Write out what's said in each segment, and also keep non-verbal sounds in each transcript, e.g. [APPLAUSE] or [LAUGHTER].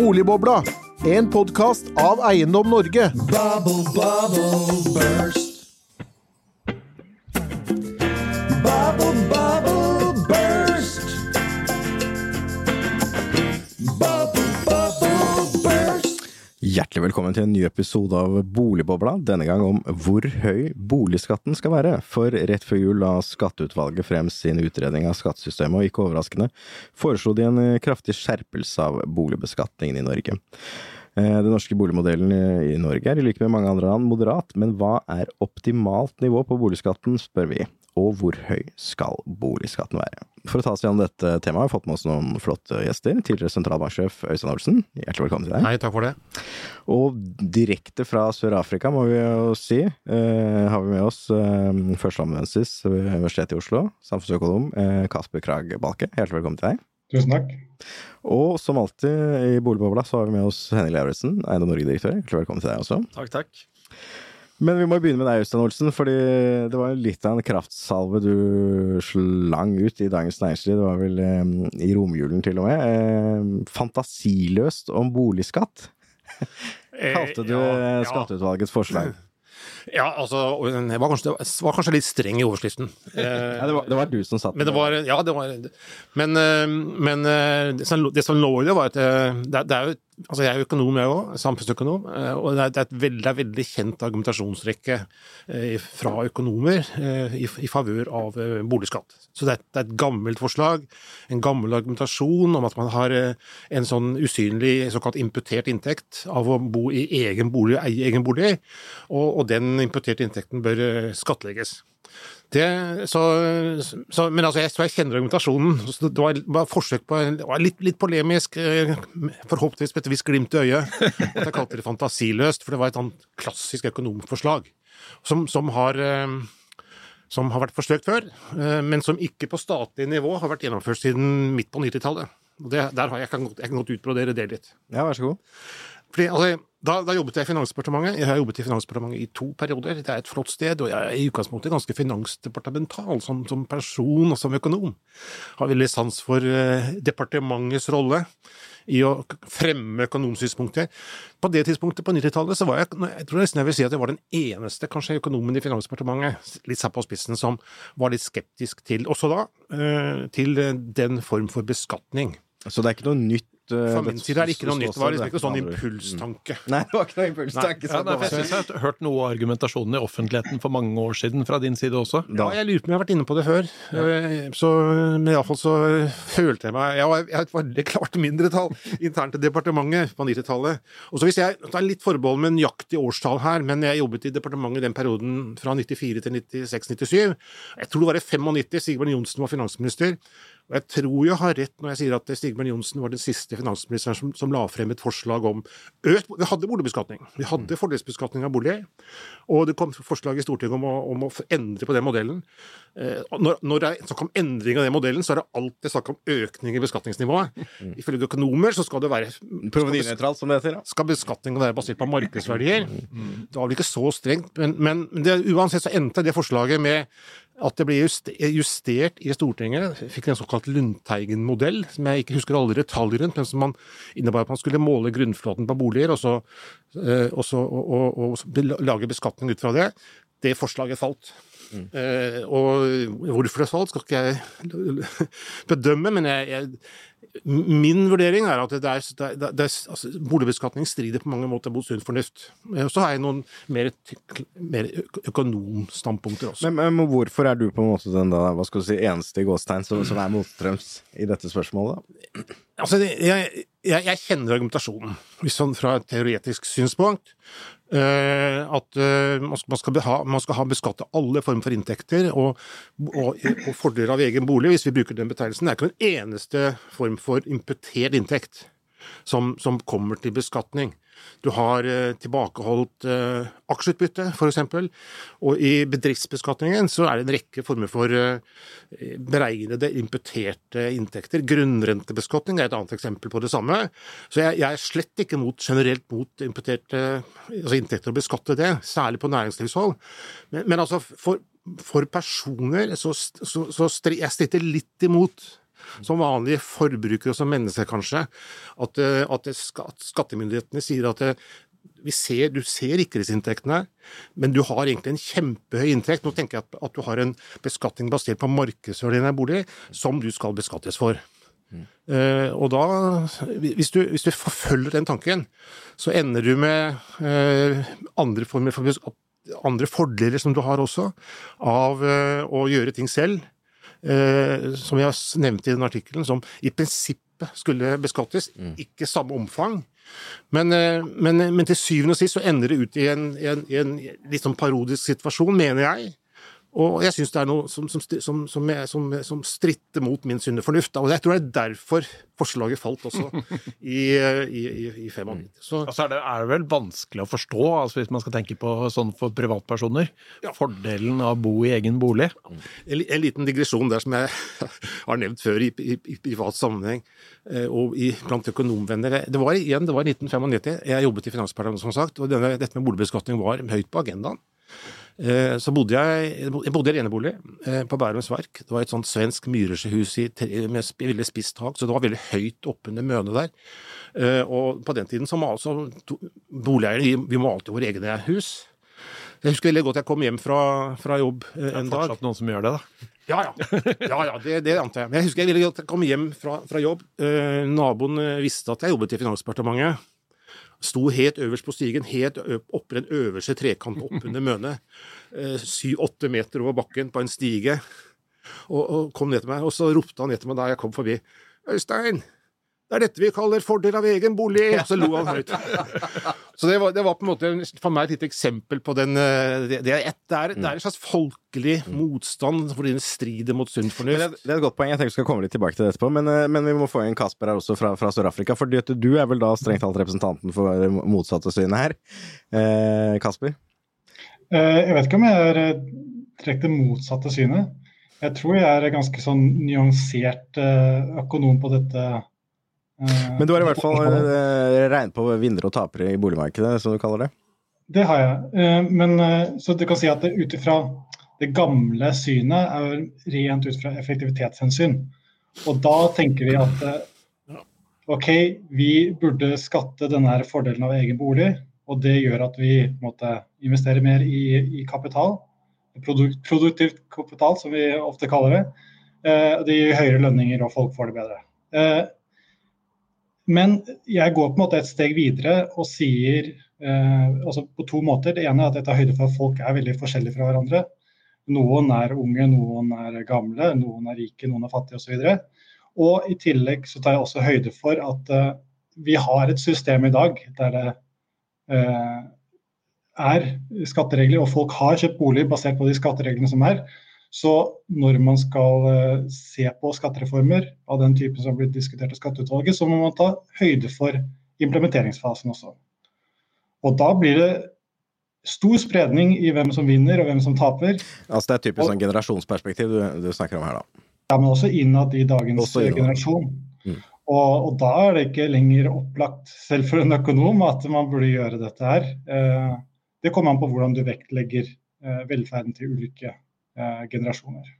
Boligbobla, en podkast av Eiendom Norge. Bubble, bubble, burst. Hjertelig velkommen til en ny episode av Boligbobla, denne gang om hvor høy boligskatten skal være. For rett før jul la Skatteutvalget frem sin utredning av skattesystemet, og ikke overraskende foreslo de en kraftig skjerpelse av boligbeskatningen i Norge. Eh, Den norske boligmodellen i Norge er i likhet med mange andre land moderat, men hva er optimalt nivå på boligskatten, spør vi. Og hvor høy skal boligskatten være? For å ta oss gjennom dette temaet har vi fått med oss noen flotte gjester. Tidligere sentralbanksjef Øystein Olsen, hjertelig velkommen til deg. Nei, takk for det. Og direkte fra Sør-Afrika, må vi jo si, eh, har vi med oss eh, førsteamanuensis ved Universitetet i Oslo, samfunnsøkonom eh, Kasper Krag Balke. Hjertelig velkommen til deg. Tusen takk. Og som alltid i Boligbobla så har vi med oss Henning Lauritzen, Eiendom Norge-direktør. Hjertelig velkommen til deg også. Takk, takk. Men vi må begynne med deg, Øystein Olsen, fordi det var litt av en kraftsalve du slang ut i Dagens Næringsliv. Det var vel eh, i romjulen til og med. Eh, fantasiløst om boligskatt, [LAUGHS] kalte du eh, skatteutvalgets forslag. [CLEARS THROAT] Ja, altså Jeg var kanskje, jeg var kanskje litt streng i overskriften. Eh, [LAUGHS] Ja, det, var, det var du som satt Men det var Ja, det var Men, eh, men eh, det, som, det som lå i det, var at eh, det, det er jo Altså, jeg er økonom, jeg òg. Samfunnsøkonom. eh, Og det er, et veldig, veldig kjent argumentasjonsrekke eh, fra økonomer eh, i, i favør av boligskatt. Så det er, et gammelt forslag, en gammel argumentasjon om at man har en sånn usynlig såkalt imputert inntekt av å bo i egen bolig, eie egen bolig, og, og den imputerte inntekten bør skattlegges. Det, så, så, men altså, jeg, jeg kjenner argumentasjonen. Det var, var forsøk på det var litt, litt polemisk, eh, forhåpentligvis med et visst glimt i øyet, at jeg kalte det fantasiløst, for det var et sånn klassisk økonomforslag som, som har eh, som har vært forsøkt før, eh, men som ikke på statlig nivå har vært gjennomført siden midt på 90-tallet. Og det, Der har jeg, jeg kan godt utbrodere det litt. Ja, vær så god. Fordi, altså, da, da jobbet jeg i Finansdepartementet. Jeg har jobbet i Finansdepartementet i to perioder. Det er et flott sted, og jeg er i utgangspunktet ganske finansdepartemental som, som person og som økonom. Har veldig sans for eh, departementets rolle i å fremme økonomsynspunkter. På det tidspunktet, på 90-tallet, så var jeg jeg tror nesten jeg vil si at jeg var den eneste kanskje økonomen i Finansdepartementet, litt satt på spissen, som var litt skeptisk til, også da, eh, til eh, den form for beskatning. Så det er ikke noe nytt? Eh, Fra min side er det ikke noe nytt. Det var liksom ikke sånn impulstanke. Mm. Nei, det var ikke noe impulstanke. Ja, nei, jeg syns jeg har hørt noe av argumentasjonen i offentligheten for mange år siden fra din side også. Ja, jeg lurer på om jeg har vært inne på det før. Eh, Så, men iallfall så følte jeg meg Jeg var jeg var et veldig klart mindretall internt i departementet på 90-tallet. Og så hvis jeg tar litt forbehold med nøyaktig årstall her, men jeg jobbet i departementet i den perioden fra 94 til 96-97. Jeg tror det var i 95 Sigbjørn Johnsen var finansminister. Og jeg tror jeg har rett når jeg sier at Sigbjørn Johnsen var den siste finansministeren som, som la frem et forslag om økt Vi hadde boligbeskatning. Vi hadde fordelsbeskatning av bolig. Og det kom forslag i Stortinget om å, om å endre på den modellen. Eh, når, når det er snakk om endring av den modellen, så er det alltid snakk om økning i beskatningsnivået. Ifølge økonomer så skal det være Provenynøytralt, som det heter. Ja. skal beskatningen være basert på markedsverdier. Det var vel ikke så strengt, men, men det, uansett så endte det forslaget med at det ble justert i Stortinget. Fikk en såkalt Lundteigen-modell, som jeg ikke husker alle detaljer rundt, men som man innebar at man skulle måle grunnflaten på boliger, og så, eh, og så og, og, lage beskatning ut fra det. Det forslaget falt. Eh, og hvorfor det falt, skal ikke jeg bedømme, men jeg, jeg, min vurdering er at det er, det det altså, boligbeskatning strider på mange måter mot sunn fornuft. Eh, Så har jeg noen mer, mer økonomstandpunkter også. Men, men hvorfor er du på en måte den da, hva skal du si, eneste i gåstegn som, som er motstrøms i dette spørsmålet? Altså, jeg, jeg, jeg kjenner argumentasjonen, hvis sånn fra et teoretisk synspunkt. Uh, at uh, man, skal, ha, man skal ha beskatte alle former for inntekter og, og, og fordeler av egen bolig, hvis vi bruker den betegnelsen. Det er ikke den eneste form for imputert inntekt som, som kommer til beskatning. Du har eh, tilbakeholdt eh, aksjeutbytte, f.eks. Og i bedriftsbeskatningen så er det en rekke former for eh, beregnede, imputerte inntekter. Grunnrentebeskatning er et annet eksempel på det samme. Så jeg, er slett ikke mot, generelt mot imputerte altså inntekter og beskatte det, særlig på næringslivshold. Men, men altså, for, for personer så, så, så jeg stritter litt imot som vanlige forbrukere og som mennesker kanskje, at, eh, at skattemyndighetene sier at det, vi ser, du ser ikke disse inntektene, men du har egentlig en kjempehøy inntekt. Nå tenker jeg at, at du har en beskatning basert på markedsverdien av bolig, som du skal beskattes for. Eh, og da, hvis du, hvis du forfølger den tanken, så ender du med uh, andre former for andre fordeler som du har også, av eh, å gjøre ting selv. Eh, som jeg har nevnte i den artikkelen, som i prinsippet skulle beskattes, ikke samme omfang. Men, eh, men, men til syvende og sist så ender det ut i en, en, en litt sånn parodisk situasjon, mener jeg. Og jeg syns det er noe som, som, som, som, er- som, som stritter mot min sunne fornuft. Og jeg tror det er derfor forslaget falt også [LAUGHS] i, i, i, i 95. Så Altså er, det, er det vel vanskelig å forstå, altså hvis man skal tenke på sånn for privatpersoner, fordelen av å bo i egen bolig. en, en liten digresjon der som jeg [LAUGHS] har nevnt før i, i, i privat sammenheng eh, og i, blant økonomvenner. Det var igjen, det var 1995. Jeg jobbet i Finansdepartementet, som sagt, og denne, dette med boligbeskatning var høyt på agendaen. Eh, Så bodde jeg, jeg bodde i enebolig eh, på Bærums Verk. Det var et sånt svensk myresjehus med veldig spisst tak, så det var veldig høyt oppunder mønet der. Eh, Og på den tiden så malte altså, boligeierne vi, malte våre egne hus. Jeg husker veldig godt jeg kom hjem fra, fra jobb dag. Det er fortsatt dag. noen som gjør det, da. Ja, ja. ja, ja det, det antar jeg. Men jeg husker jeg ville godt komme hjem fra, fra jobb. Naboen visste at jeg jobbet i Finansdepartementet. Sto helt øverst på stigen, helt ø- oppe i den øverste trekanten oppunder mønet. Eh, Syv-åtte meter over bakken på en stige. Og, og kom ned til meg, og så ropte han ned til meg da jeg kom forbi. Øystein! Det er dette vi kaller fordel av egen bolig! Og så lo han høyt. [LAUGHS] Så det var, det var på en måte for meg et lite eksempel på den eh, Det, det, er, et, det, er, det er en slags folkelig motstand hvor den strider mot sunn fornuft. det, det er et godt poeng. Jeg tenker vi skal komme litt tilbake til det etterpå. Men, eh, men vi må få inn Kasper her også fra, fra Sør-Afrika. For du, du er vel da strengt talt representanten for det motsatte synet her. Eh, Kasper? Eh, Jeg vet ikke om jeg er direkte motsatte synet. Jeg tror jeg er ganske sånn nyansert økonom på dette. Eh, Men du har i hvert fall eh, regnet på vinnere og tapere i boligmarkedet, som du kaller det. Det har jeg. Eh, Men så du kan si at ut ifra det gamle synet er rent ut fra effektivitetshensyn. Og da tenker vi at OK, vi burde skatte denne fordelen av egen bolig, og det gjør at vi måtte investere mer i, i kapital. Produkt, produktivt kapital, som vi ofte kaller det. Det gir høyere lønninger, og folk får det bedre. Men jeg går på en måte et steg videre og sier eh, altså på to måter. Det ene er at jeg tar høyde for at folk er veldig forskjellige fra hverandre. Noen er unge, noen er gamle, noen er rike, noen er fattige osv. Og, og i tillegg så tar jeg også høyde for at eh, vi har et system i dag der det eh, er skatteregler, og folk har kjøpt bolig basert på de skattereglene som er. Så når man skal eh, se på skattereformer av den typen som blir diskutert av skatteutvalget, så må man ta høyde for implementeringsfasen også. Og da blir det stor spredning i hvem som vinner og hvem som taper. Altså Det er typisk sånn generasjonsperspektiv du, du snakker om her, da. Ja, men også innad i dagens generasjon. Mm. Og, og da er det ikke lenger opplagt, selv for en økonom, at man burde gjøre dette her. Eh, det kommer an på hvordan du vektlegger eh, velferden til ulike generasjoner.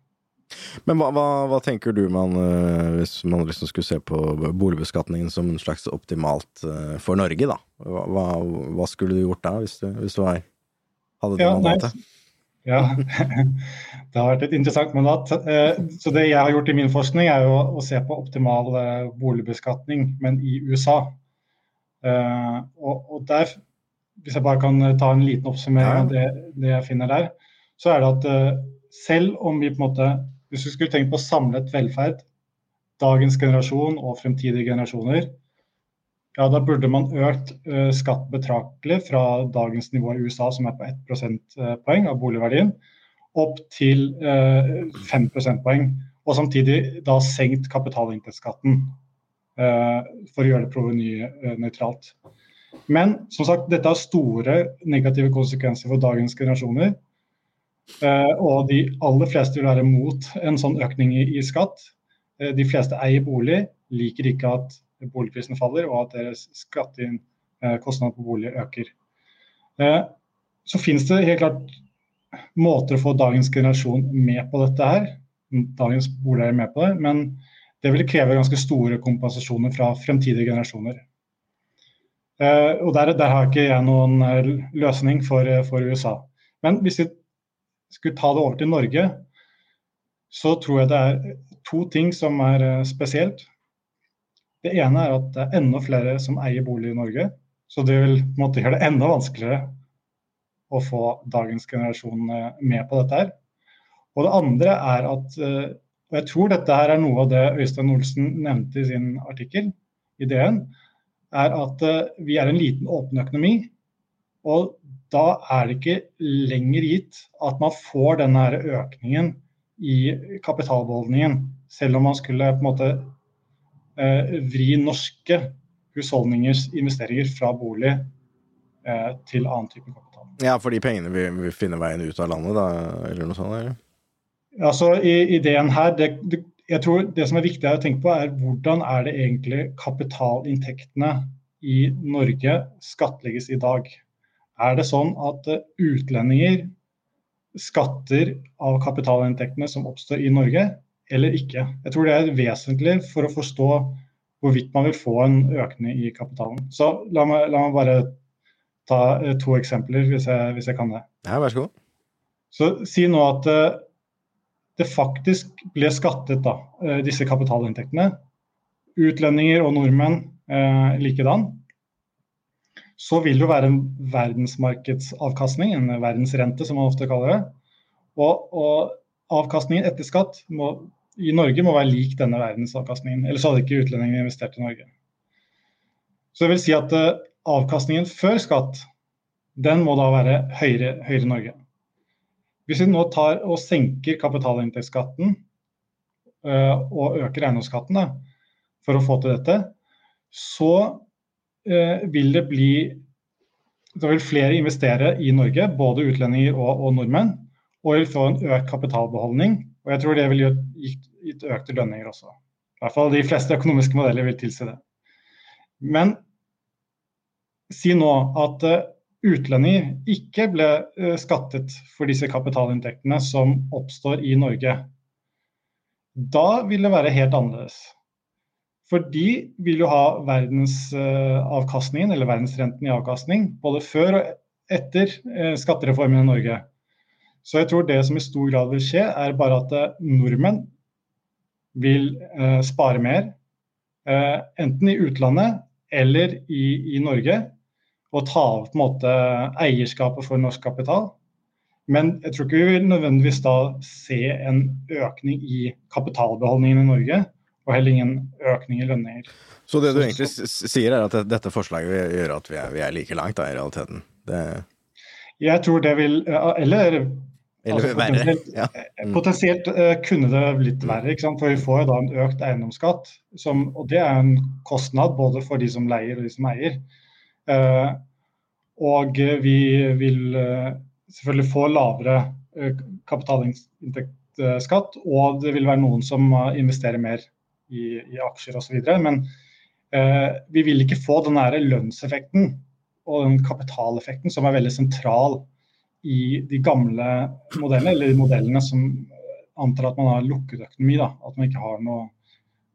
Men hva, hva, hva tenker du man, eh, hvis man liksom skulle se på boligbeskatningen som en slags optimalt eh, for Norge, da? Hva, hva, skulle du gjort da, hvis du, hvis du hadde det Ja, mandatet? Ja, [LAUGHS] det har vært et interessant mandat. Eh, Så det jeg har gjort i min forskning, er jo å se på optimal eh, boligbeskatning, men i USA. Eh, Og, og der, hvis jeg bare kan ta en liten oppsummering av det, det jeg finner der, så er det at eh, selv om vi på en måte Hvis vi skulle tenkt på samlet velferd, dagens generasjon og fremtidige generasjoner, ja, da burde man økt eh, skatt betraktelig fra dagens nivå i USA, som er på 1 prosentpoeng av boligverdien, opp til eh, 5 prosentpoeng. Og samtidig da senkt kapitalinntektsskatten eh, for å gjøre det provenynøytralt. Men som sagt, dette har store negative konsekvenser for dagens generasjoner. Eh, og de aller fleste vil være mot en sånn økning i, i skatt. Eh, de fleste eier bolig, liker ikke at boligprisene faller og at deres skattekostnad på bolig øker. Eh, Så finnes det helt klart måter å få dagens generasjon med på dette her. Dagens boligeiere med på det. Men Det vil kreve ganske store kompensasjoner fra fremtidige generasjoner. Eh, og der, der har ikke jeg noen eh, løsning for, eh, for USA. Men hvis vi skulle ta det over til Norge, så tror jeg det er to ting som er eh, spesielt. Det ene er at det er enda flere som eier bolig i Norge. Så det vil måtte gjøre det enda vanskeligere å få dagens generasjon eh, med på dette her. Og det andre er at eh, Og jeg tror dette her er noe av det Øystein Olsen nevnte i sin artikkel i DN, er at vi er en liten åpen økonomi. Og da er det ikke lenger gitt at man får denne økningen i kapitalbeholdningen, selv om man skulle på en måte eh, vri norske husholdningers investeringer fra bolig eh, til annen type kapital. Ja, for de pengene vil, vil finne veien ut av landet, da, eller noe sånt? eller? Altså, i Ideen her, det, det, jeg tror det som er viktig å tenke på, er hvordan er det egentlig kapitalinntektene i Norge skattlegges i dag. Er det sånn at eh, utlendinger skatter av kapitalinntektene som oppstår i Norge, eller ikke? Jeg tror det er vesentlig for å forstå hvorvidt man vil få en økning i kapitalen. Så la meg, la meg bare ta eh, to eksempler, hvis jeg, hvis jeg kan det. Ja, vær så god. Så si nå at eh, det faktisk ble skattet, da, disse kapitalinntektene. Utlendinger og nordmenn eh, likedan. Så vil det jo være en verdensmarkedsavkastning, en verdensrente som man ofte kaller det. Og, og avkastningen etter skatt må, i Norge må være lik denne verdensavkastningen. Ellers hadde ikke utlendingene investert i Norge. Så det vil si at uh, avkastningen før skatt, den må da være høyere, høyere i Norge. Hvis vi nå tar og senker kapitalinntektsskatten uh, og øker eiendomsskatten for å få til dette, så vil det bli Da vil flere investere i Norge, både utlendinger og, og nordmenn, og vil få en økt kapitalbeholdning. Og jeg tror det vil gi gitt økte lønninger også. I hvert fall de fleste økonomiske modeller vil tilsi det. Men si nå at uh, utlendinger ikke ble uh, skattet for disse kapitalinntektene som oppstår i Norge. Da vil det være helt annerledes. For de vil jo ha verdensavkastningen, eller verdensrenten i avkastning, både før og etter skattereformen i Norge. Så jeg tror det som i stor grad vil skje, er bare at nordmenn vil eh, spare mer, eh, enten i utlandet eller i, i, Norge, og ta av på en måte eierskapet for norsk kapital. Men jeg tror ikke vi vil nødvendigvis da se en økning i kapitalbeholdningen i Norge, og heller ingen økning i lønninger. Så det du egentlig sier, er at dette forslaget vil gjøre at vi er, vi er like langt da, i realiteten? Det... Jeg tror det vil Eller eller altså, verre. Ja. Mm. potensielt eh, kunne det blitt verre, for vi får jo da en økt eiendomsskatt. Som, og det er en kostnad både for de som leier og de som eier. Uh, og vi vil eh, selvfølgelig få lavere eh, kapitalinntektsskatt, og det vil være noen som eh, investerer mer i, i aksjer osv. Men eh, vi vil ikke få den der lønnseffekten og den kapitaleffekten som er veldig sentral i de gamle modellene, eller de modellene som antar at man har lukket økonomi. Da. At man ikke har noe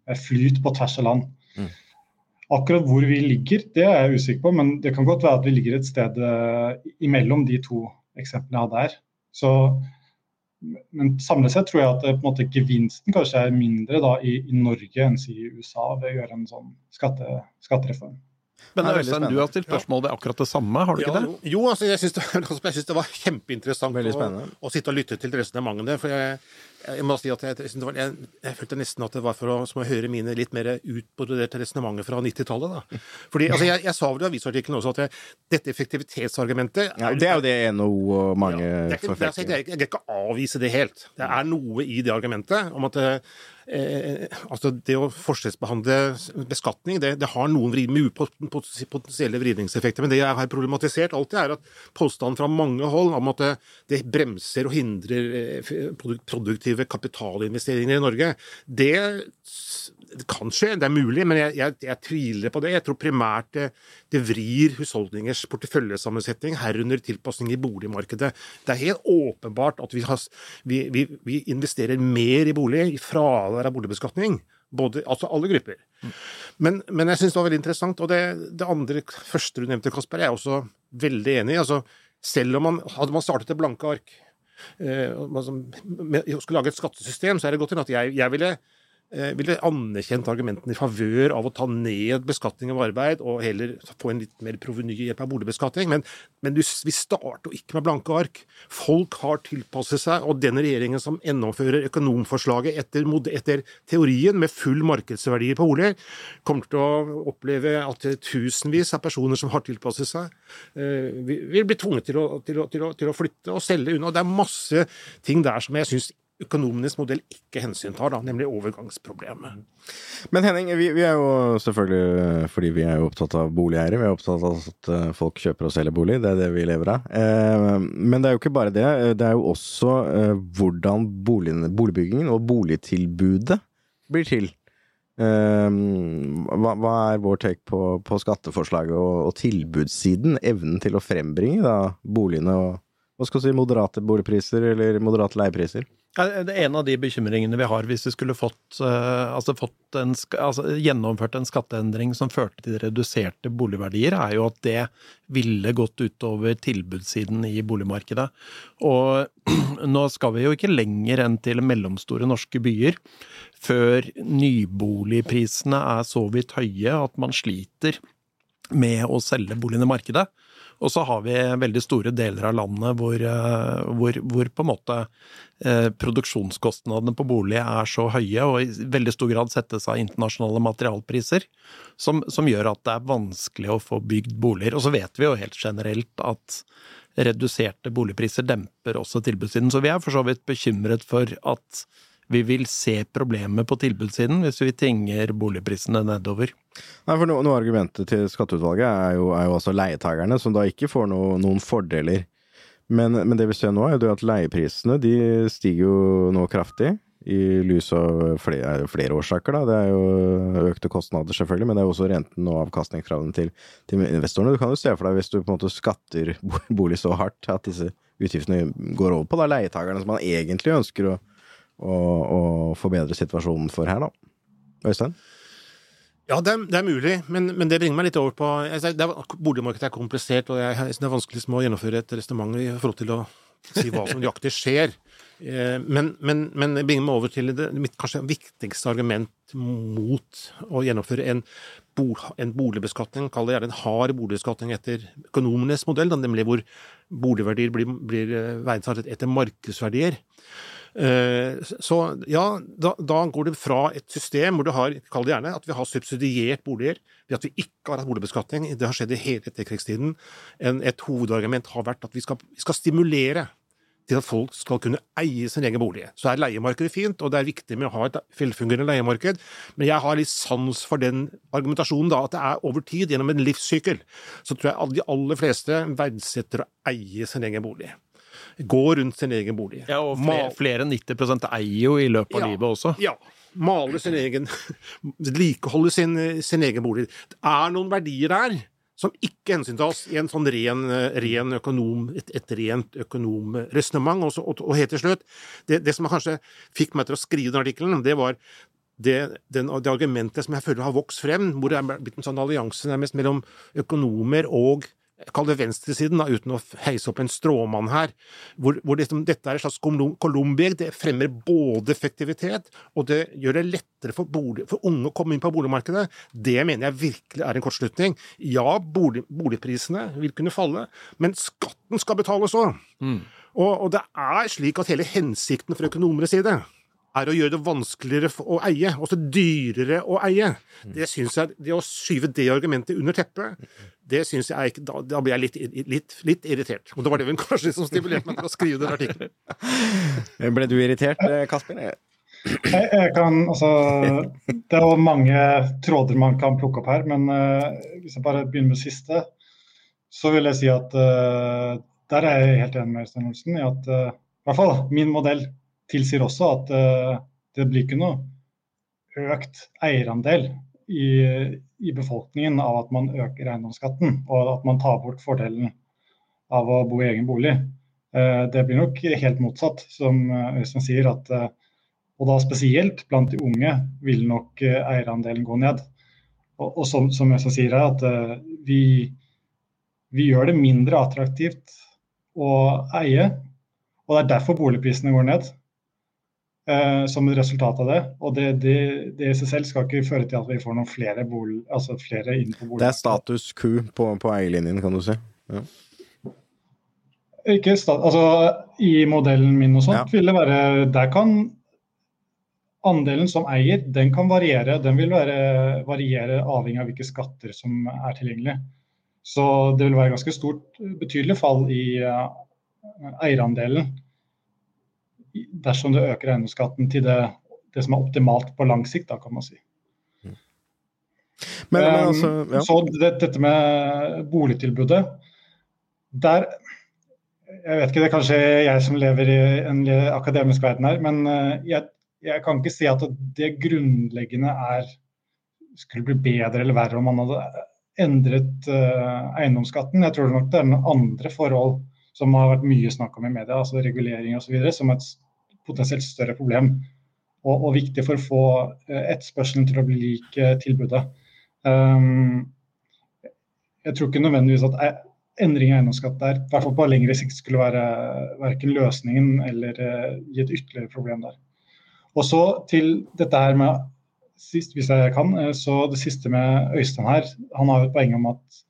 eh, flyt på tvers av land. Mm. Akkurat hvor vi ligger, det er jeg usikker på, men det kan godt være at vi ligger et sted eh, imellom de to eksemplene jeg hadde her. Så, men samlet sett tror jeg at eh, på en måte, gevinsten kanskje er mindre da, i, i Norge enn i USA ved å gjøre en sånn skatte, skattereform. Men er Øystein, du har stilt spørsmål ved akkurat det samme, har du ikke det? jo, jo, altså, jeg syns det, [LAUGHS] det var kjempeinteressant å, å sitte og lytte til resonnementene. For jeg, jeg må si at jeg, jeg, var, jeg, jeg følte nesten at det var for å, som å høre mine litt mer utbroderte resonnementer fra 90-tallet. da. Fordi, altså, jeg, jeg sa vel i avisartikkelen også at dette effektivitetsargumentet Ja, det er jo det NHO og mange det er ikke, det er, jeg, jeg kan ikke avvise det helt. Det er noe i det argumentet om at eh, altså det å forskjellsbehandle beskatning, det, det har noen vri, pot- potensielle vridningseffekter. Men det jeg har problematisert alltid, er at påstanden fra mange hold om at det, det bremser og hindrer eh, produktive kapitalinvesteringer i Norge, det, det kan skje, det er mulig, men jeg, jeg, jeg tviler på det. Jeg tror primært det, det vrir husholdningers porteføljesammensetning, herunder tilpasning i boligmarkedet. Det er helt åpenbart at vi, har, vi, vi, vi investerer mer i bolig, i fravær av boligbeskatning. Både, altså alle grupper. Men, men jeg syns det var veldig interessant. Og det, det andre første du nevnte, Kasper, er jeg også veldig enig i. Altså, selv om man hadde man startet et blanke ark eh, man som- med, skulle lage et skattesystem, så er det godt hende at jeg, jeg ville ville anerkjent argumentene i favør av å ta ned beskatning av arbeid og heller få en litt mer proveny hjelp av boligbeskatning. Men, men du, vi starter jo ikke med blanke ark. Folk har tilpasset seg, og den regjeringen som gjennomfører økonomforslaget etter, etter teorien med full markedsverdier på boliger, kommer til å oppleve at tusenvis av personer som har tilpasset seg, eh, vil bli tvunget til å, til, å, til, å, til å flytte og selge unna. Det er masse ting der som jeg syns økonomisk modell ikke hensyntar, da, nemlig overgangsproblemet. Men Henning, vi, vi er jo selvfølgelig, fordi vi er jo opptatt av boligeiere, vi er opptatt av at eh, folk kjøper og selger bolig, det er det vi lever av. Eh, men det er jo ikke bare det, det er jo også eh, hvordan boligen, boligbyggingen og boligtilbudet blir til. Eh, hva, hva er vår take på, på skatteforslaget og, og tilbudssiden? Evnen til å frembringe da, boligene og hva skal vi si, moderate boligpriser eller moderate leiepriser? Det er en av de bekymringene vi har hvis vi skulle fått, eh, altså fått en, altså gjennomført en skatteendring som førte til reduserte boligverdier, er jo at det ville gått utover tilbudssiden i boligmarkedet. Og [CLEARS THROAT] nå skal vi jo ikke lenger enn til mellomstore norske byer før nyboligprisene er så vidt høye at man sliter med å selge boligene i markedet. Og så har vi veldig store deler av landet hvor, eh, hvor, hvor på en måte eh, produksjonskostnadene på bolig er så høye, og i veldig stor grad settes av internasjonale materialpriser, som, som gjør at det er vanskelig å få bygd boliger. Og så vet vi jo helt generelt at reduserte boligpriser demper også tilbudssiden. Så vi er for så vidt bekymret for at vi vil se problemet på tilbudssiden hvis vi tvinger boligprisene nedover. Nei, for no, Noe av argumentet til skatteutvalget er jo, er jo altså leietakerne, som da ikke får noe, noen fordeler. Men, men det vi ser nå, er jo at leieprisene de stiger jo nå kraftig. I lys av flere, flere årsaker. da. Det er jo økte kostnader, selvfølgelig, men det er jo også renten og avkastningskravene til, til investorene. Du kan jo se for deg hvis du på en måte skatter bolig så hardt at disse utgiftene går over på da leietakerne, som man egentlig ønsker å, å, forbedre situasjonen for her, da. Øystein? Ja, det er, det er mulig, men, men det bringer meg litt over på jeg, er, Boligmarkedet er komplisert, og jeg, jeg det er vanskelig å gjennomføre et resonnement i forhold til å si hva som nøyaktig skjer. [LAUGHS] Eh, Men, men, men det bringer meg over til det, mitt kanskje viktigste argument mot å gjennomføre en, en boligbeskatning, kall det gjerne en hard boligbeskatning etter økonomenes modell, nemlig hvor boligverdier blir, blir eh, verdsatt etter markedsverdier. Eh, Så ja, da, da går det fra et system hvor du har, kall det gjerne, at vi har subsidiert boliger, ved at vi ikke har hatt boligbeskatning, det har skjedd i hele etterkrigstiden. En, et hovedargument har vært at vi skal, vi skal stimulere til at folk skal kunne eie sin egen bolig. Så er leiemarkedet fint, og det er viktig med å ha et velfungerende leiemarked, men jeg har litt sans for den argumentasjonen da, at det er over tid, gjennom en livssykkel, så tror jeg de aller fleste verdsetter å eie sin egen bolig. Gå rundt sin egen bolig. Ja, og flere, flere enn 90 eier jo i løpet av Ja. livet også. Ja. Male sin egen [LAUGHS] Vedlikeholder sin, sin egen bolig. Det er noen verdier der som ikke hensyntas i en sånn ren, ren økonom, et, et rent økonomresonnement. Og, og, og helt til slutt, det, det som kanskje fikk meg til å skrive den artikkelen, det var det, den, det argumentet som jeg føler har vokst frem, hvor det er blitt en sånn allianse nærmest mellom økonomer og Kall det venstresiden, da, uten å heise opp en stråmann her. Hvor, hvor liksom, dette er et slags kolum- Det fremmer både effektivitet, og det gjør det lettere for, bolig, for unge å komme inn på boligmarkedet. Det mener jeg virkelig er en kortslutning. Ja, bolig, boligprisene vil kunne falle, men skatten skal betales òg. Og, og det er slik at hele hensikten fra økonomeres side er å gjøre det vanskeligere å eie, også dyrere å eie. Det synes jeg, det å skyve det argumentet under teppet, det synes jeg ikke, da, da blir jeg litt, litt, litt irritert. Og det var det vel kanskje som stimulerte meg til å skrive den artikkelen. [LAUGHS] Ble du irritert, eh, Kasper? Jeg, jeg kan, altså, det er jo mange tråder man kan plukke opp her, men uh, hvis jeg bare begynner med siste, så vil jeg si at uh, der er jeg helt enig med Øystein Olsen i at uh, i hvert fall min modell tilsier også at eh, det blir ikke noe økt eierandel i, i befolkningen av at man øker eiendomsskatten, og at man tar bort fordelen av å bo i egen bolig. Eh, Det blir nok helt motsatt, som eh, Øystein sier, at Og da spesielt blant de unge vil nok eierandelen gå ned. Og, og som, som så sier her, at vi, vi gjør det mindre attraktivt å eie. Og det er derfor boligprisene går ned. Eh, som et resultat av det. Og det, det, det i seg selv skal ikke føre til at vi får noen flere, bolig, altså flere inn på Det er status Q på, på eierlinjen, kan du si. Ikke stat, altså, I modellen min og sånt Ja. vil det være Der kan andelen som eier, den kan variere. Den vil være, variere avhengig av hvilke skatter som er tilgjengelig. Så det vil være ganske stort, betydelig fall i uh, eierandelen dersom du øker eiendomsskatten til det, det som er optimalt på lang sikt, da, kan man si. Men, men Um, altså, ja. Så det, dette med boligtilbudet Der Jeg vet ikke, det er kanskje jeg som lever i en akademisk verden her, men eh, jeg, jeg kan ikke si at det grunnleggende er skulle bli bedre eller verre om man hadde endret uh, eiendomsskatten. Jeg tror nok det er noen andre forhold som har vært mye snakk om i media, altså regulering osv., som et potensielt større problem. Og, og viktig for å få eh, etterspørselen til å bli lik eh, tilbudet. Um, jeg tror ikke nødvendigvis at endring i eiendomsskatt der, i hvert fall på lengre sikt, skulle være verken løsningen eller gi et ytterligere problem der. Og så til dette her med sist, hvis jeg kan, så det siste med Øystein her. Han har jo et poeng om at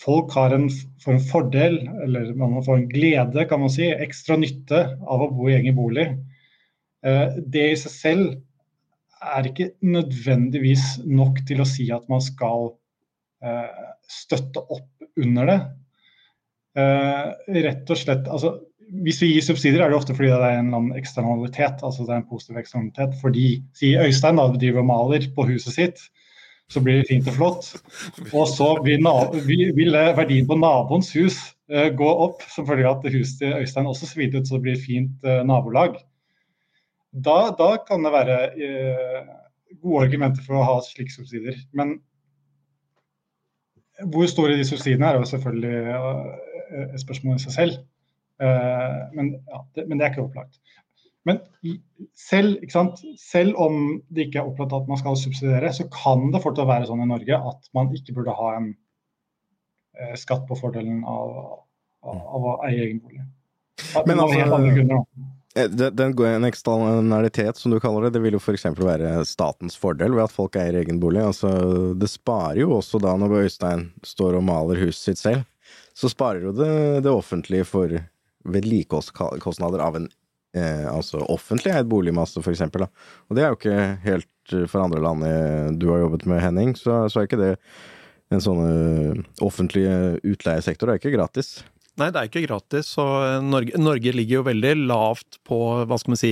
folk har en, en fordel, eller man får en glede, kan man si, ekstra nytte av å bo i egen bolig. Eh, Det i seg selv er ikke nødvendigvis nok til å si at man skal eh, støtte opp under det. Eh, rett og slett, altså Hvis vi gir subsidier, er det ofte fordi det er en eksternalitet. altså det er en positiv eksternalitet, Fordi, si Øystein da, driver og maler på huset sitt, så blir det fint og flott. Og så vil, vil vil verdien på naboens hus uh, gå opp som følge av at huset til Øystein også ser ut, så det blir et fint uh, nabolag. Da, da kan det være uh, gode argumenter for å ha slike subsidier. Men hvor store de subsidiene er, er jo selvfølgelig eh, et spørsmål i seg selv. Eh, men, ja, det, men det er ikke opplagt. Men selv, selv om det ikke er opplagt at man skal subsidiere, så kan det fortsatt være sånn i Norge at man ikke burde ha en eh, skatt på fordelen av, av, av å eie egen bolig. Men altså-. Eh, Den, den, en eksternalitet, som du kaller det, det vil jo f.eks. være statens fordel ved at folk eier egen bolig. Altså, det sparer jo også da når Øystein står og maler huset sitt selv, så sparer jo det, det offentlige for vedlikeholdskostnader av en eh, altså offentlig eid boligmasse, f.eks. Og det er jo ikke helt eh, for andre land eh, du har jobbet med, Henning, så, så er ikke det en sånn eh, offentlig utleiesektor, er ikke gratis. Nei, det er ikke gratis. Og Norge, Norge ligger jo veldig lavt på hva skal man si,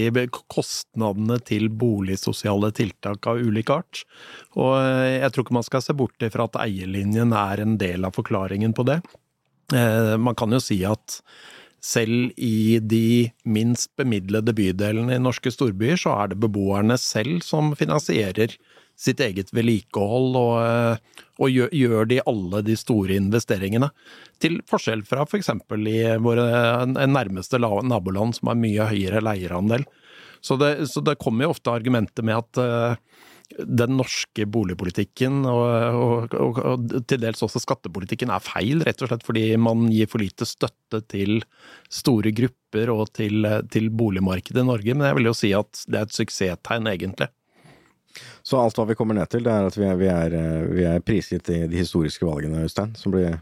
kostnadene til boligsosiale tiltak av ulik art. Og eh, jeg tror ikke man skal se bort ifra at eierlinjen er en del av forklaringen på det. Eh, Man kan jo si at selv i de minst bemidlede bydelene i norske storbyer, så er det beboerne selv som finansierer sitt eget vedlikehold, og, eh, og gjør, gjør de alle de store investeringene. Til forskjell fra f.eks. For i våre nærmeste naboland som har mye høyere leierandel. Så det, så det kommer jo ofte argumenter med at eh, den norske boligpolitikken og, og, og, og til dels også skattepolitikken er feil, rett og slett fordi man gir for lite støtte til store grupper og til, til boligmarkedet i Norge. Men jeg vil jo si at det er et suksesstegn, egentlig. Så alt hva vi kommer ned til, det er at vi er, vi er, eh, vi er prisgitt de, de historiske valgene, Øystein, som blir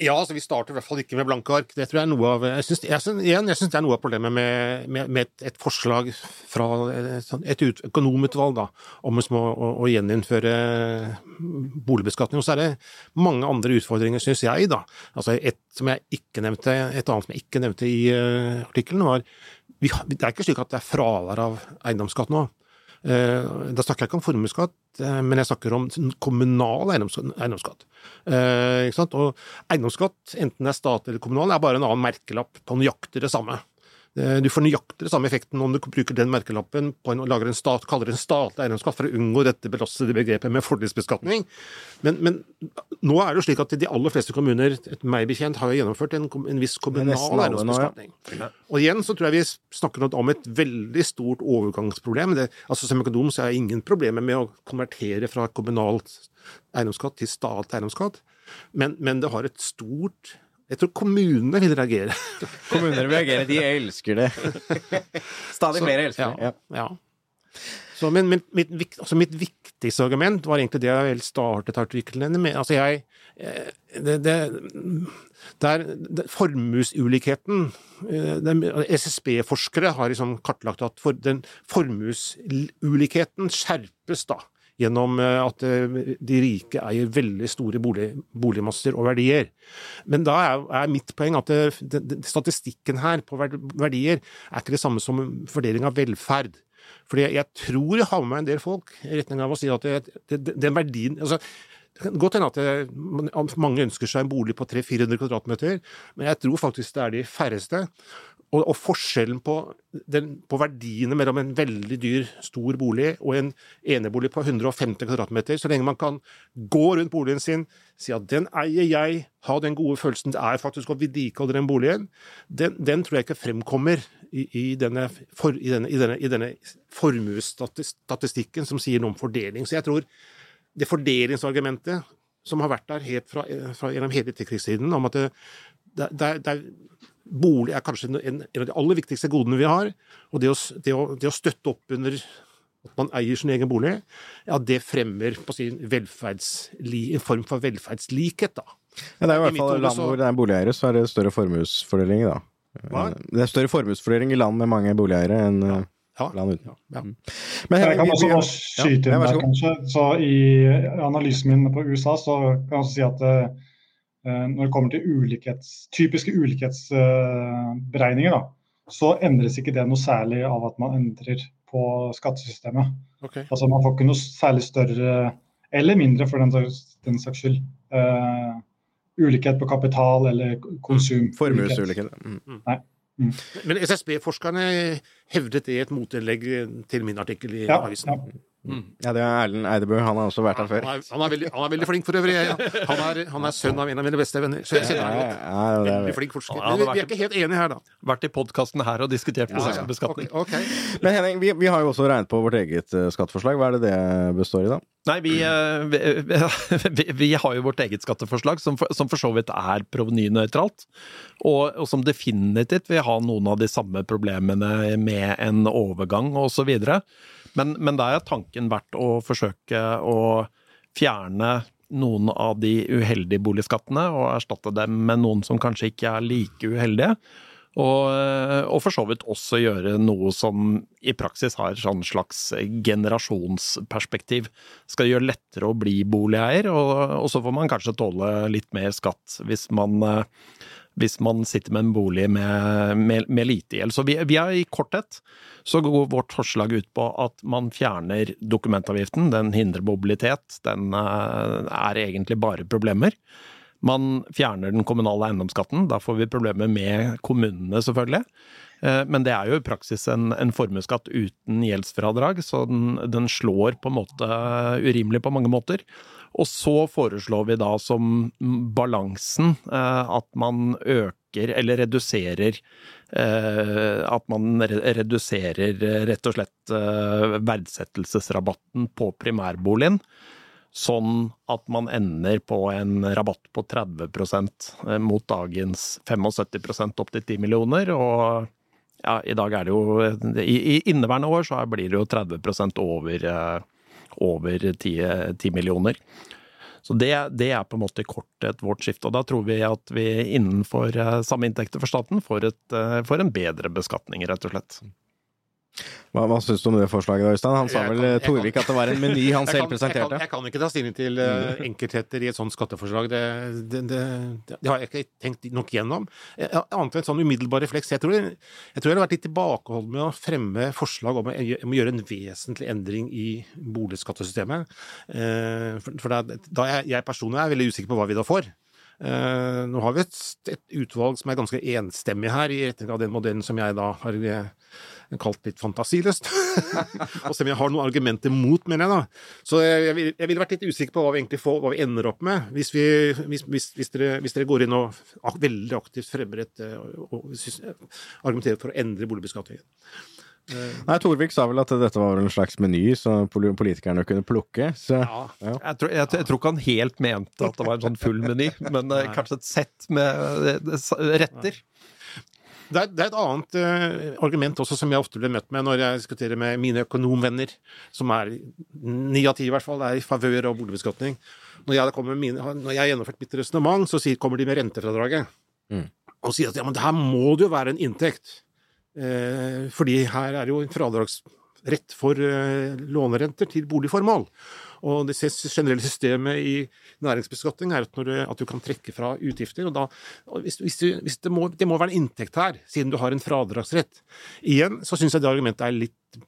Ja, altså vi starter i hvert fall ikke med blanke ark. Det tror jeg er noe av Jeg synes, jeg synes, igjen, jeg synes det er noe av problemet med, med, med et, et forslag fra et, sånn- et ut, økonomutvalg da, om å, å, å gjeninnføre boligbeskatning. Og så er det mange andre utfordringer, syns jeg. da. Altså Et som jeg ikke nevnte, et annet som jeg ikke nevnte i uh, artikkelen, var vi, Det er ikke slik at det er fravær av eiendomsskatt nå. Eh, Da snakker jeg ikke om formuesskatt, eh, men jeg snakker om sånn kommunal eiendomsskatt. Eh? Og eiendomsskatt, enten det er stat eller kommunal, er bare en annen merkelapp på nøyaktig det samme. Eh, Du får nøyaktig den samme effekten om du bruker den merkelappen på en, og lager en stat, kaller det en statlig eiendomsskatt for å unngå dette belastede begrepet med fordelsbeskatning. Men, men nå er det jo slik at de aller fleste kommuner, meg bekjent, har gjennomført en, en viss kommunal eiendomsbeskatning. ja. Og igjen så tror jeg vi snakker om et veldig stort overgangsproblem. Det, altså Som økonom så har jeg ingen problemer med å konvertere fra kommunalt eiendomsskatt til statlig eiendomsskatt, men, men det har et stort Jeg tror kommunene vil reagere. [LAUGHS] kommunene vil reagere, de elsker det. [LAUGHS] Stadig flere elsker det. Ja. Ja. Så, min, min, mitt, altså mitt viktigste argument var egentlig det jeg vel startet artiklene med. Altså jeg eh, det, det, det er det, Formuesulikheten eh, SSB-forskere har liksom kartlagt at for, den formuesulikheten skjerpes da gjennom eh, at eh, de rike eier veldig store bolig, boligmasser og verdier. Men da er, mitt poeng at det, statistikken her på verdier er ikke det samme som fordeling av velferd. Fordi jeg, jeg tror jeg har med meg en del folk i retning av å si at den verdien altså, det kan godt hende at mange ønsker seg en bolig på 300-400 kvadratmeter, men jeg tror faktisk det er de færreste. Og, og forskjellen på, den, på verdiene mellom en veldig dyr, stor bolig og en enebolig på 150 kvadratmeter, så lenge man kan gå rundt boligen sin, si at den eier jeg, ha den gode følelsen det er faktisk å vedlikeholde den boligen, den, den tror jeg ikke fremkommer i, i denne, for, denne, denne, denne formuesstatistikken som sier noe om fordeling. Så jeg tror det fordelingsargumentet som har vært der helt fra, fra gjennom hele etterkrigstiden, om at det, det, det, Bolig er kanskje en, en av de aller viktigste godene vi har. Og det å, det å, det å støtte opp under at man eier sin egen bolig, ja, det fremmer på sin en form for velferdslikhet, da. Ja, det er jo i hvert fall i land hvor det er boligeiere, så er det større formuesfordeling, da. Hva? Det er større formuesfordeling i land med mange boligeiere enn ja. Ja. land uten. Ja. Men Jeg kan også bare skyte inn der, kanskje. Så I analysen min på USA så kan jeg også si at eh, når det kommer til ulikhets, typiske ulikhetsberegninger, da, så endres ikke det noe særlig av at man endrer på skattesystemet. Okay. Altså Man får ikke noe særlig større, eller mindre for den, saks- den saks skyld, uh, ulikhet på kapital eller konsum. Formuesulikhet. Mm. Men SSB-forskerne hevdet det i et motinnlegg til min artikkel i Ja, avisen. ja. Ja, det er Erlend Eidebø. Han har også vært her før. Han, er, han, er veldig, han er veldig flink for øvrig. Han er, han er sønn av en av mine beste venner, så jeg kjenner Ja, ham godt. ja, det er- Veldig flink forsker. Men vi, vi er ikke helt enige her, da. Vært i podkasten her og diskutert Ja, ja. okay. Ok, ok. Men Henning, vi, vi har jo også regnet på vårt eget eh, skatteforslag. Hva er det det består i, da? Nei, vi, eh, vi, [LAUGHS] vi, vi har jo vårt eget skatteforslag, som for, som for så vidt er provenynøytralt. Og, og som definitivt vil ha noen av de samme problemene med en overgang osv. Men, men da er tanken verdt å forsøke å fjerne noen av de uheldige boligskattene og erstatte dem med noen som kanskje ikke er like uheldige. Og, og for så vidt også gjøre noe som i praksis har et slags generasjonsperspektiv. Skal gjøre lettere å bli boligeier, og, og så får man kanskje tåle litt mer skatt hvis man, eh, hvis man sitter med en bolig med, med, med lite gjeld. Så vi, vi er i korthet så går vårt forslag ut på at man fjerner dokumentavgiften. Den hindrer mobilitet. Den eh, er egentlig bare problemer. Man fjerner den kommunale eiendomsskatten. Da får vi problemer med kommunene, selvfølgelig. Eh, Men det er jo i praksis en, en formuesskatt uten gjeldsfradrag, så den, den slår på en måte urimelig på mange måter. Og så foreslår vi da som balansen eh, at man øker eller reduserer eh, At man reduserer eh, rett og slett verdsettelsesrabatten på primærboligen. Sånn at man ender på en rabatt på 30% mot dagens 75% opp til 10 millioner. Og ja, i dag er det jo I, i inneværende år så blir det jo 30 over, over 10, 10 millioner. Så det, det er på en måte i vårt skifte. Og da tror vi at vi innenfor eh, samme inntekter for staten får, et, eh, får en bedre beskatning, rett og slett. Hva, hva syns du om det forslaget, Øystein? Han sa vel, jeg Torvik, at det var en meny han [LAUGHS] Jeg selv jeg, presenterte? jeg kan ikke ta stilling til eh, [LAUGHS] enkeltheter i et sånt skatteforslag. Det, det, det, det har jeg ikke tenkt nok gjennom. Eh, Annet enn sånn umiddelbar refleks. Jeg tror, jeg tror jeg har vært litt tilbakeholden med å fremme forslag om å, gjøre en vesentlig endring i boligskattesystemet. Eh, For, da, er jeg personlig er veldig usikker på hva vi da får. Eh, nå har vi et, et utvalg som er ganske enstemmig her, i retning av den modellen som jeg da har eh, kalt litt fantasiløst. [LAUGHS] og selv om jeg har noen argumenter mot, mener jeg da. Så jeg, jeg, vil- ville vært litt usikker på hva vi egentlig får, hva vi ender opp med, hvis, vi, hvis, hvis, dere, hvis dere går inn og veldig aktivt fremmer et eh, og, og argumenterer for å endre boligbeskatningen. Nei, Torvik sa vel at dette var en slags meny som politikerne kunne plukke. Så Ja. Jeg tror, jeg, jeg tror ikke han helt mente at det var en sånn full meny, men eh, kanskje et sett med eh, retter. Det er, det er et annet uh, argument også som jeg ofte blir møtt med når jeg diskuterer med mine økonomvenner, som er ni av ti i hvert fall, er i favør av boligbeskatning. Når jeg, med mine, når jeg har gjennomført mitt resonnement, så sier, kommer de med rentefradraget. Mm. Og sier at ja, men det her må det jo være en inntekt. Eh, fordi her er jo en fradragsrett for eh, lånerenter til boligformål. Og det generelle systemet i næringsbeskatning er at, du, at du kan trekke fra utgifter. og da, hvis, hvis, du, hvis det, må, det må være en inntekt her, siden du har en fradragsrett. Igjen så syns jeg det argumentet er litt,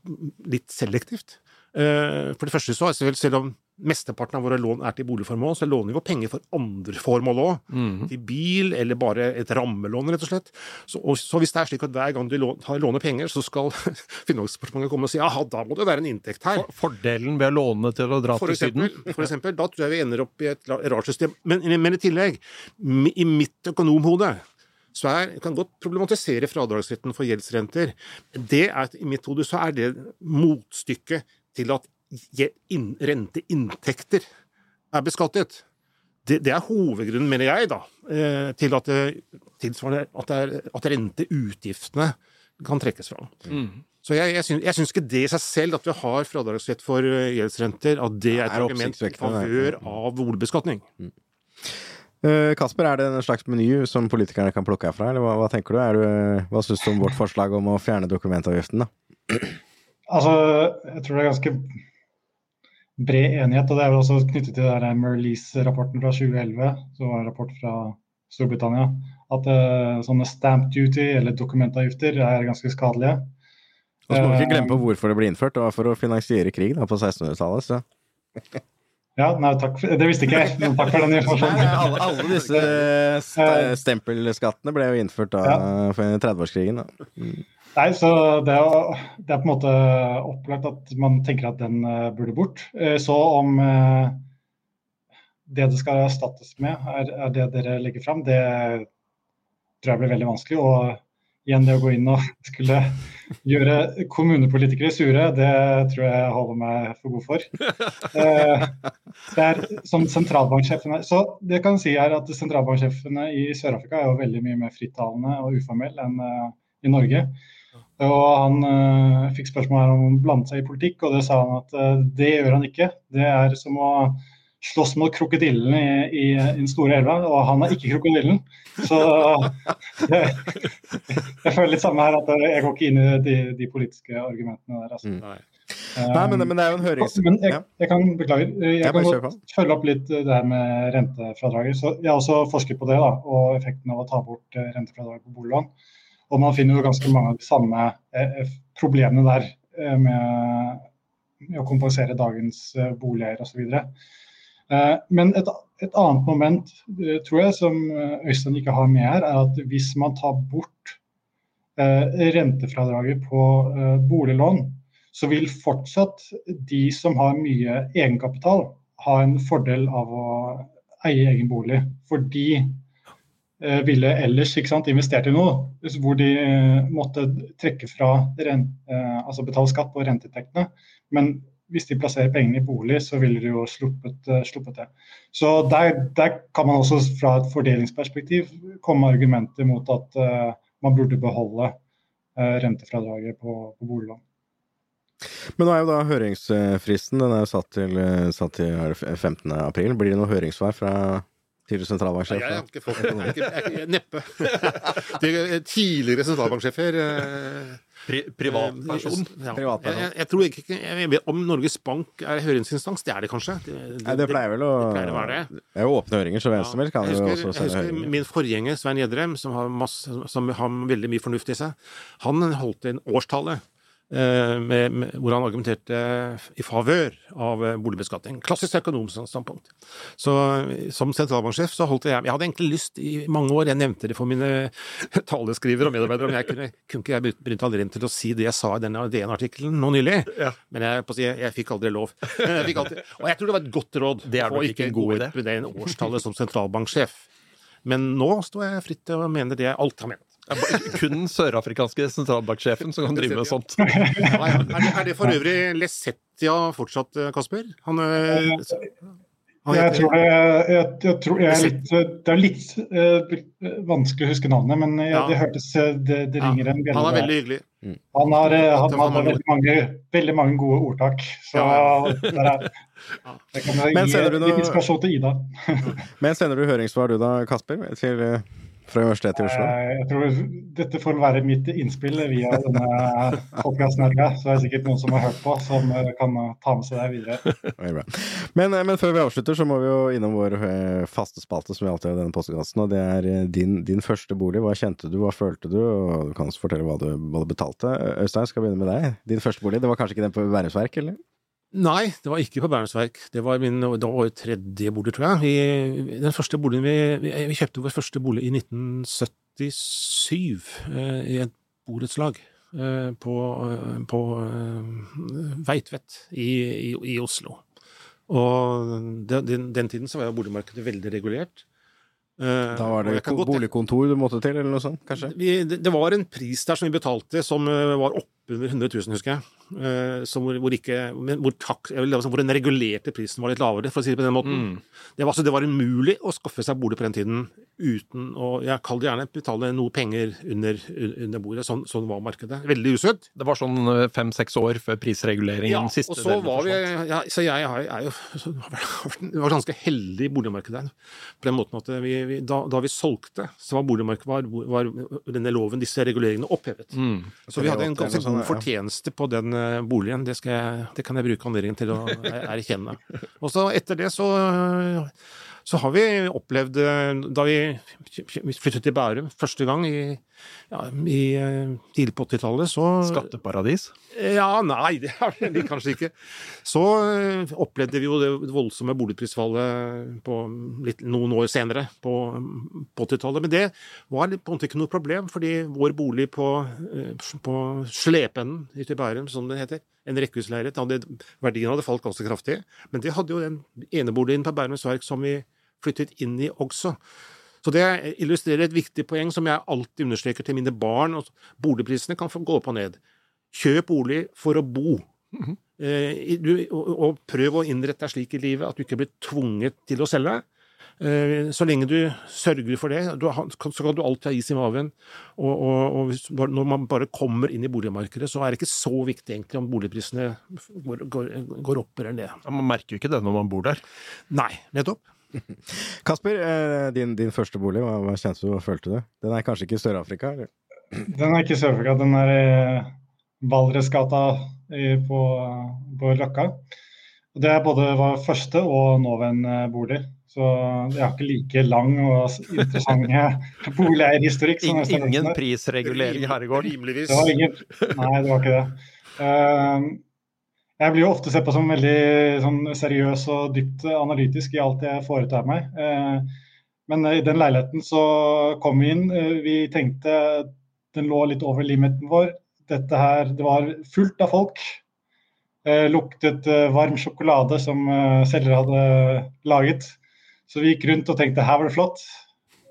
litt selektivt. Eh, For det første så er selv, selv om mesteparten av våre lån er til boligformål, så låner vi jo penger for andre formål òg. Til bil, eller bare et rammelån, rett og slett. Så, og, så hvis det er slik at hver gang du låner, låner penger, så skal [LAUGHS] Finansdepartementet komme og si ja, da må det være en inntekt her. For- Fordelen ved å låne til å dra For til Syden. for eksempel, da tror jeg vi ender opp i et rart system. Men, men i tillegg, i mitt økonomhode så er, kan godt problematisere fradragsretten for gjeldsrenter. Det er, I mitt hode så er det motstykket til at renteinntekter er beskattet. Det, det er hovedgrunnen, mener jeg, da, eh, til at, det, tilsvarende, at, det er, at renteutgiftene kan trekkes fra. Så jeg, jeg, syns, jeg syns ikke det i seg selv, at vi har fradragsrett for eh, gjeldsrenter, at det er et er argument i favør av boligbeskatning. Mm. Kasper, er det en slags meny som politikerne kan plukke herfra, eller hva, hva tenker du? Er du hva syns du om vårt forslag om å fjerne dokumentavgiften? da? Altså, jeg tror det er ganske bred enighet, og det er vel også knyttet til den Merlease-rapporten fra 2011, som var en rapport fra Storbritannia, at uh, sånne stamp duty eller dokumentavgifter er ganske skadelige. Og så må vi ikke glemme Eh, på hvorfor det ble innført. Det var for å finansiere krig da, på 1600-tallet. så... Ja, nei, takk det visste ikke jeg, men takk for den informasjonen. alle, alle disse [LAUGHS] st stempelskattene ble jo innført da, for 30-årskrigen. da. Nei, så det er, det er på en måte opplagt at man tenker at den eh, burde bort. Eh, så om eh, det det skal erstattes med, er, er det dere legger fram, det tror jeg blir veldig vanskelig. Og igjen, det å gå inn og [LAUGHS] skulle gjøre kommunepolitikere sure, det tror jeg holder meg for god for. Det er som sentralbanksjefene Så det kan si er at sentralbanksjefene i Sør-Afrika er jo veldig mye mer frittalende og uformelle enn i Norge. Og han eh, fikk spørsmål her om å blande seg i politikk, og det sa han at eh, det gjør han ikke. Det er som å slåss mot krokodillene i, i, i den store elva, og han er ikke krokodillen. Så [LAUGHS] det, jeg føler litt samme her, at jeg går ikke inn i de, de politiske argumentene der. Altså. Mm. Nei. Nei, men, men det er jo en hørings... Men jeg, jeg kan beklage. Jeg Ja, kan følge opp litt det her med rentefradraget. Så jeg har også forsket på det, da, og effekten av å ta bort rentefradraget på boliglån. Og man finner jo ganske mange av de samme eh, eh, problemene der eh, med, med å kompensere dagens boligeiere osv. Men et, et annet moment tror jeg som Øystein ikke har med her, er at hvis man tar bort rentefradraget på boliglån, så vil fortsatt de som har mye egenkapital, ha en fordel av å eie egen bolig. For de eh, ville ellers sant, investert i noe hvor de eh, måtte trekke fra ren, eh, altså betale skatt på renteinntektene. Men hvis de plasserer pengene i bolig, så ville de jo sluppet, eh, sluppet det. Så der, der kan man også fra et fordelingsperspektiv komme argumenter mot at uh, man burde beholde uh, rentefradraget på, på boliglån. Men nå er jo da høringsfristen den er satt til, eh, satt til er 15. april. Blir det noe høringssvar fra tidligere sentralbanksjef. sentralbanksjef? jeg har ikke fått jeg jeg Neppe. [LAUGHS] Det er tidligere sentralbanksjefer eh, Pri privatperson. eh, Ja. Privatperson. Jeg, jeg, tror ikke jeg vet Om Norges Bank er høringsinstans, det er det kanskje? Det, Nei, det pleier vel å det pleier å være det. Det er jo åpne høringer, så hvem som helst kan jeg også husker, høringer. jeg husker min forgjenger Svein Gjedrem, som har, masse, som har veldig mye fornuft i seg. Han holdt en årstale med, med, hvor han argumenterte i favør av eh, boligbeskatning. Klassisk økonomstandpunkt. Så eh, som sentralbanksjef så holdt jeg Jeg hadde egentlig lyst i mange år, jeg nevnte det for mine [LAUGHS] taleskrivere og medarbeidere, men jeg kunne, kunne ikke jeg benytte anledningen til å si det jeg sa i denne DN-artikkelen nå nylig. Men jeg, på å si, jeg, fikk aldri lov. [LAUGHS] Jeg fikk alltid, og jeg tror det var et godt råd Det er nok ikke en god idé. ut med det årstallet som sentralbanksjef. Men nå står jeg fritt til å mene det jeg alt har ment. Det er [LAUGHS] Kun den sørafrikanske sentralbanksjefen som kan drive med sånt. Er det, er det for øvrig Lesettia fortsatt, eh, Kasper? Han, eh, han Jeg tror det, jeg, jeg tror jeg er litt, det er litt uh, vanskelig å huske navnet, men jeg, Ja. det hørtes eh, Det, det ringer en Han er veldig hyggelig. Han har, eh, han, har mange veldig, mange, veldig mange gode ordtak. Så Ja, [LAUGHS] der er, det kan jeg gi du litt inspirasjon til Ida. [LAUGHS] Men sender du høringssvar du da, Kasper, til, eh, fra Universitetet i Oslo? Eh, Jeg tror Dette får være mitt innspill via denne podkasten. Så det er sikkert noen som har hørt på, som eh, kan ta med seg det videre. [LAUGHS] Men, eh, men før vi avslutter, så må vi jo innom vår eh, faste spalte som vi alltid har i denne postkassen, og det er eh, din, din første bolig. Hva kjente du, hva følte du, og du kan også fortelle hva du, hva du betalte. Øystein, skal begynne med deg. Din første bolig, det var kanskje ikke den på Værumsverk, eller? Nei, det var ikke på Bærumsverk. Det var min det var tredje bolig, tror jeg. Vi, den første boligen vi, vi, kjøpte vår første bolig i 1977 eh, i et borettslag eh, på, eh, på eh, Veitvet i, i, i Oslo. Og den, den, den tiden så var jo boligmarkedet veldig regulert. Eh, Da var det godt- boligkontor du måtte til, eller noe sånt, kanskje? vi, det, det var en pris der som vi betalte som eh, var oppunder 100 000, husker jeg. Eh, hvor, hvor, ikke, hvor, tak, jeg vil si, hvor den regulerte prisen var litt lavere, for å si det på den måten. Det, var, altså, det var umulig å skaffe seg bolig på den tiden uten å Jeg kaller det gjerne betale noe penger under, under bordet. Sånn, sånn var markedet. Veldig usødd. Det var sånn fem-seks år før prisreguleringen. siste og så delen var vi ja, Så jeg har- er jo [LAUGHS] var ganske heldig i boligmarkedet. På den måten at vi, vi, da, da vi solgte, så var boligmarkedet var, var denne loven, disse reguleringene, opphevet. Mm. Så vi hadde en ganske god fortjeneste på den eh, boligen. Det, skal jeg, det kan jeg bruke anledningen til å er- erkjenne. [LAUGHS] Og så etter det så, så har vi opplevd eh, Da vi vi flyttet til Bærum første gang i, ja, i eh, tidlig på 80-tallet, så Skatteparadis. ja, nei, det er det kanskje ikke. Så øh, opplevde vi jo det voldsomme boligprisfallet på litt, noen år senere, på, på 80-tallet. Men det var på en måte ikke noe problem, fordi vår bolig på, på Slependen ute i Bærum, som det heter, en rekkehusleilighet, verdien hadde falt ganske kraftig. Men det hadde jo den eneboligen på Bærums Verk som vi flyttet inn i også. Så Det illustrerer et viktig poeng som jeg alltid understreker til mine barn. Boligprisene kan få gå opp og ned. Kjøp bolig for å bo. Eh, i- du, og, og prøv å innrette deg slik i livet at du ikke blir tvunget til å selge. Eh, så lenge du sørger for det, du, så kan du alltid ha is i maven. Og, og, og hvis, når man bare kommer inn i boligmarkedet, så er det ikke så viktig egentlig om boligprisene går, går, går opp eller ned. Man merker jo ikke det når man bor der. Nei, nettopp. [LAUGHS] Kasper, eh, din, din første bolig, hva, hva kjente du, hva følte du? Den er kanskje ikke i Sør-Afrika? eller? Den er ikke i Sør-Afrika, den er i Valdresgata på, på Løkka. Og Det er både var første og nåværende bolig. Så jeg har ikke like lang og interessant [LAUGHS] boligeierhistorikk. som In, ingen prisregulering i herregården? Rimeligvis. Det var ingen, nei, det var ikke det. Eh, jeg blir jo ofte sett på som veldig sånn, seriøs og dypt analytisk i alt jeg foretar meg. Eh, men i den leiligheten så kom vi inn. eh, vi tenkte den lå litt over limiten vår. Dette her, Det var fullt av folk. Eh, luktet eh, varm sjokolade som selger hadde laget. Så vi gikk rundt og tenkte her var det flott.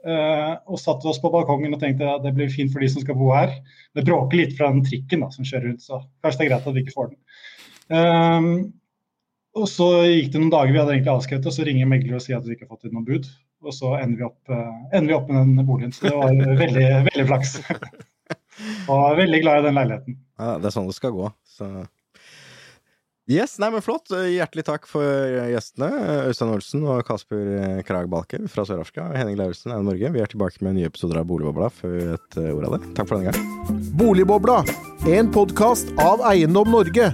Og satte oss på balkongen og tenkte at det blir fint for de som skal bo her. Det bråker litt fra den trikken da, som kjører rundt, så kanskje det er greit at vi ikke får den. Ehm, og så gikk det noen dager, vi hadde egentlig avskrevet, og så ringer megler og sier at vi ikke har fått inn noe bud. Og så ender vi opp, uh, ender vi opp med den boligen. Så det var [LAUGHS] veldig, veldig flaks. [LAUGHS] Og er veldig glad i den leiligheten. Ja, det er sånn det skal gå. Så. Yes, nei, men flott. Hjertelig takk for gjestene. Øystein Olsen og Kasper Krag Balke fra Sør-Afrika. Henning Lauritzen i Norge. Vi er tilbake med nye episoder av Boligbobla før vi vet ordet av det. Takk for denne gang. Boligbobla, en podkast av Eiendom Norge.